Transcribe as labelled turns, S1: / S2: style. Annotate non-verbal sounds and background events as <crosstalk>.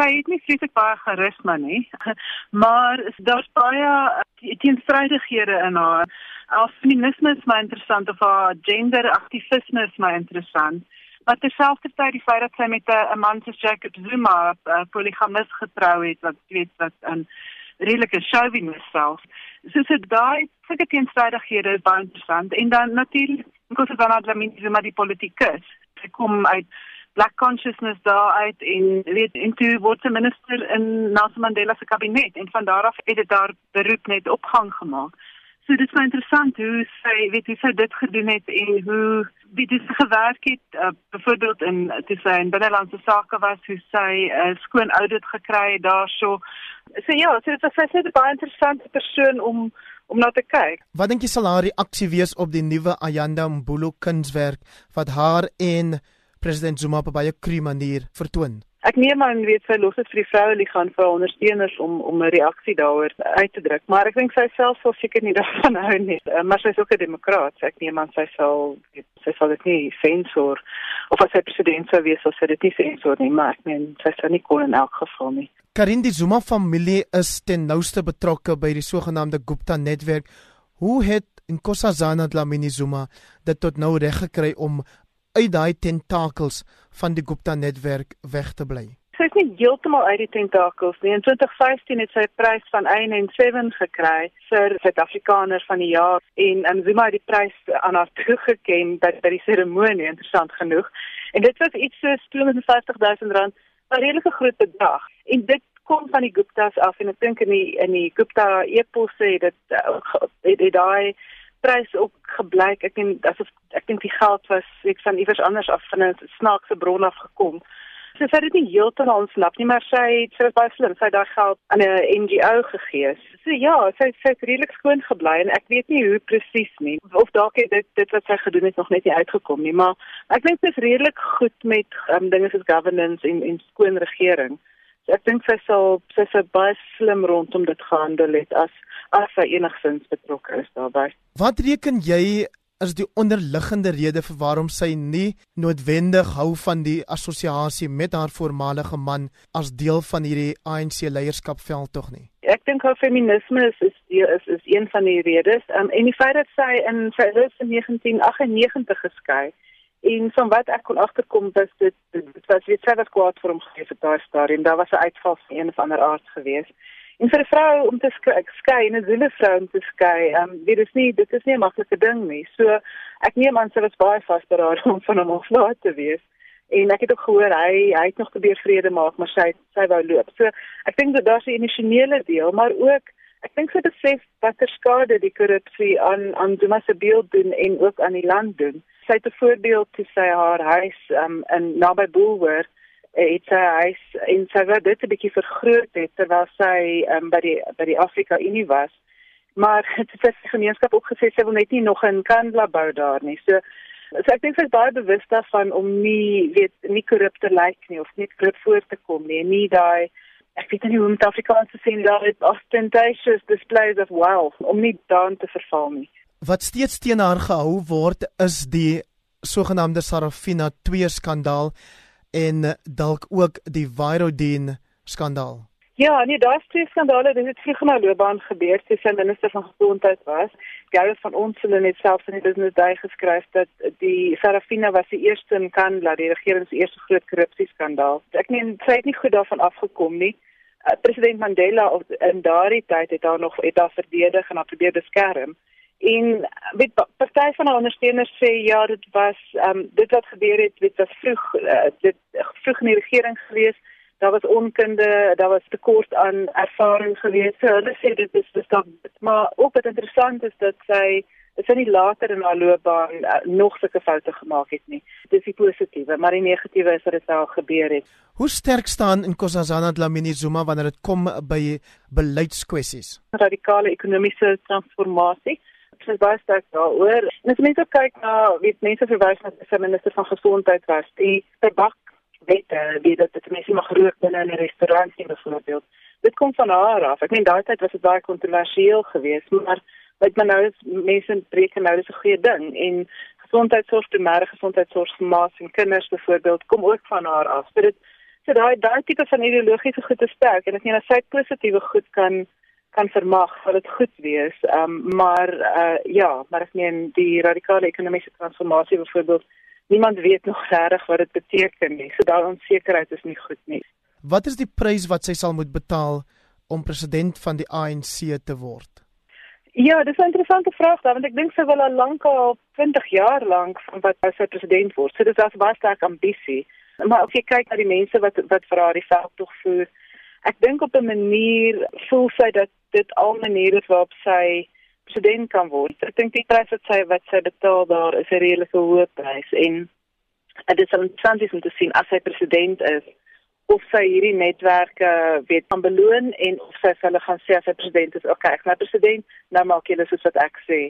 S1: sy het nie vreeslik baie charisma nie, <laughs> maar daar's baie teenstrydighede in haar. Haar feminisme is my interessant of haar genderaktivisme is my interessant. Maar terselfdertyd die feit dat sy met 'n man soos Jacob Zuma 'n poligamis getrou het wat weet wat 'n redelike chauvinist self. So so daai sulke teenstrydighede is baie interessant en dan natuurlik, because of dan Dlamini Zuma die politikus. Sy kom uit black consciousness daar uit en weet into word 'n minister in Nelson Mandela se kabinet en van daar af het dit daar beroep net opgang gemaak. So dit is baie interessant hoe sy weet hoe sy dit gedoen het en hoe wie dit gewerk het uh, byvoorbeeld in te sy in binnelandse sake was hoe sy 'n uh, skoon audit gekry het daarso. So ja, so dit was sy het 'n baie interessante persoon om om na te kyk.
S2: Wat dink jy sal haar reaksie wees op die nuwe Ayanda Mbulu kunswerk wat haar en president Zuma op 'n baie kru manier vertoon.
S1: Ek neem aan weet sy los dit vir die vroue ligaan vir ondersteuners om om 'n reaksie daaroor uit te druk, maar ek dink sy self sal seker nie <laughs> daarvan hou nie. Uh, maar sy is ook 'n demokraat, so ek neem aan sy sal sy sal dit nie sensor of as sy president sou wees, sal sy dit nie sensor nie, maar ek meen sy sal nie kon in elk geval nie.
S2: Karin die Zuma familie is ten nouste betrokke by die sogenaamde Gupta netwerk. Hoe het Nkosazana Dlamini Zuma dit tot nou reg gekry om uit daai tentakels van die Gupta netwerk weg te bly.
S1: Sy is nie heeltemal uit die tentakels nie. In 2015 het sy 'n prys van 1 en 7 gekry vir Suid-Afrikaner van die jaar en um, Zuma het die prys aan haar toegeken by by die seremonie interessant genoeg. En dit was iets so 250 000 rand, 'n redelike groot bedrag. En dit kom van die Guptas af en ek dink in die in die Gupta eposse het dit uh, het, het daai prys ook gebleik. Ek dink asof ek dink die geld was ek van iewers anders af van 'n snaakse bron af gekom. So sy het dit nie heeltemal ontsnap nie, maar sy het sy was baie slim. Sy het daai geld aan 'n NGO gegee. So ja, sy sy het redelik skoon gebly en ek weet nie hoe presies nie of dalk het dit dit wat sy gedoen het nog net nie uitgekom nie, maar ek dink sy is redelik goed met um, dinge soos governance en en skoon regering. So ek dink sy sal sy sou baie slim rondom dit gehandel het as as sy enigsins betrokke is daarbey.
S2: Wat reken jy is die onderliggende rede vir waarom sy nie noodwendig hou van die assosiasie met haar voormalige man as deel van hierdie ANC leierskapveld tog nie?
S1: Ek dink haar feminisme is is is, is een van die redes. Um, en die feit dat sy in 1998 geskei en van wat ek kon agterkom was dit dit was weet sy was kwaad vir hom gegee vir daai stadium. Daar was 'n uitval van een of ander aard geweest. En vir 'n vrou om te skei, 'n Zulu vrou om te skei, ehm um, dit is nie dit is nie 'n maklike ding nie. So ek neem aan sy was baie vasberaad <laughs> om van hom ontslae te wees. En ek het ook gehoor hy hy het nog probeer vrede maak, maar sy sy wou loop. So ek dink dat daar's 'n emosionele deel, maar ook ek dink sy besef watter skade die korrupsie aan aan Zuma se beeld doen en ook aan die land doen. Sy het 'n voorbeeld te sê haar huis um, in naby Boulevard het sy huis en sy wou dit 'n bietjie vergroot het terwyl sy um, by die by die Afrika Unie was. Maar dit <laughs> het die gemeenskap ook gesê sy wil net nie nog 'n Kandla bou daar nie. So, so ek dink sy is baie bewus daarvan om nie weet nie korrup te lyk nie of nie korrup voor te kom nie. Nie daai ek weet nie hoe om dit Afrikaans te sê nie, daai ostentatious displays of wealth om nie daan te verval nie.
S2: Wat steeds teen haar gehou word is die sogenaamde Sarafina 2 skandaal en dalk ook die Virodin skandaal.
S1: Ja, nee, daar's twee skandale, dit het vroeg na loopbaan gebeur, sy sy minister van gesondheid was. Gary van ons het net self in die business day geskryf dat die Sarafina was die eerste in Kanada, die regering se eerste groot korrupsieskandaal. Ek meen, sy het nie goed daarvan afgekom nie. Uh, president Mandela in daardie tyd het daar nog het daar verdedig en haar probeer beskerm. En weet party van die ondersteuners sê ja, dit was ehm um, dit wat gebeur het, dit was vroeg uh, dit vroeg in die regering gewees. Daar was onkunde, daar was tekort aan ervaring gewees. So hulle sê dit is dan maar ook wat interessant is dat sy dit sy nie later in haar loopbaan uh, nog sulke foute gemaak het nie. Dis die positiewe, maar die negatiewe is dat dit al gebeur het.
S2: Hoe sterk staan Nkosazana Dlamini Zuma wanneer dit kom by beleidskwessies?
S1: Radikale ekonomiese transformasie is baie sterk daaroor. En as mense kyk na wie mense verwys na die minister van gesondheid was, die tabak wette, wie dit dit mense mag rook binne 'n restaurant nie byvoorbeeld. Dit kom van haar af. Ek meen daai tyd was dit baie kontroversieel geweest, maar wat men nou is mense breek nou dis 'n goeie ding en gesondheidsorg, primêre gesondheidsorg vir maas en kinders byvoorbeeld kom ook van haar af. So dit So daai daai tipe van ideologiese goed is sterk en ek meen as sy positiewe goed kan kan vermag, sal dit goed wees. Ehm um, maar uh ja, maar ek meen die radikale ekonomiese transformasie byvoorbeeld, niemand weet nog regtig wat dit beteken nie. So daai onsekerheid is nie goed nie.
S2: Wat is die prys wat sy sal moet betaal om president van die ANC te word?
S1: Ja, dis 'n interessante vraag daar want ek dink sy wil al lank al 20 jaar lank van wat sy president word. So dis as baie sterk ambisie. Maar as jy kyk na die mense wat wat vir haar die veld tog voer, ek dink op 'n manier voel sy dat dit al maniere is waarop sy president kan word. Ek dink die prys wat sy wat sy betaal daar is 'n reële hoë prys en dit is interessant om te sien as sy president is of sy hierdie netwerke weet kan beloon en of sy hulle gaan sê as hy president is, okay, ek is nou president, nou maak julle soos wat ek sê.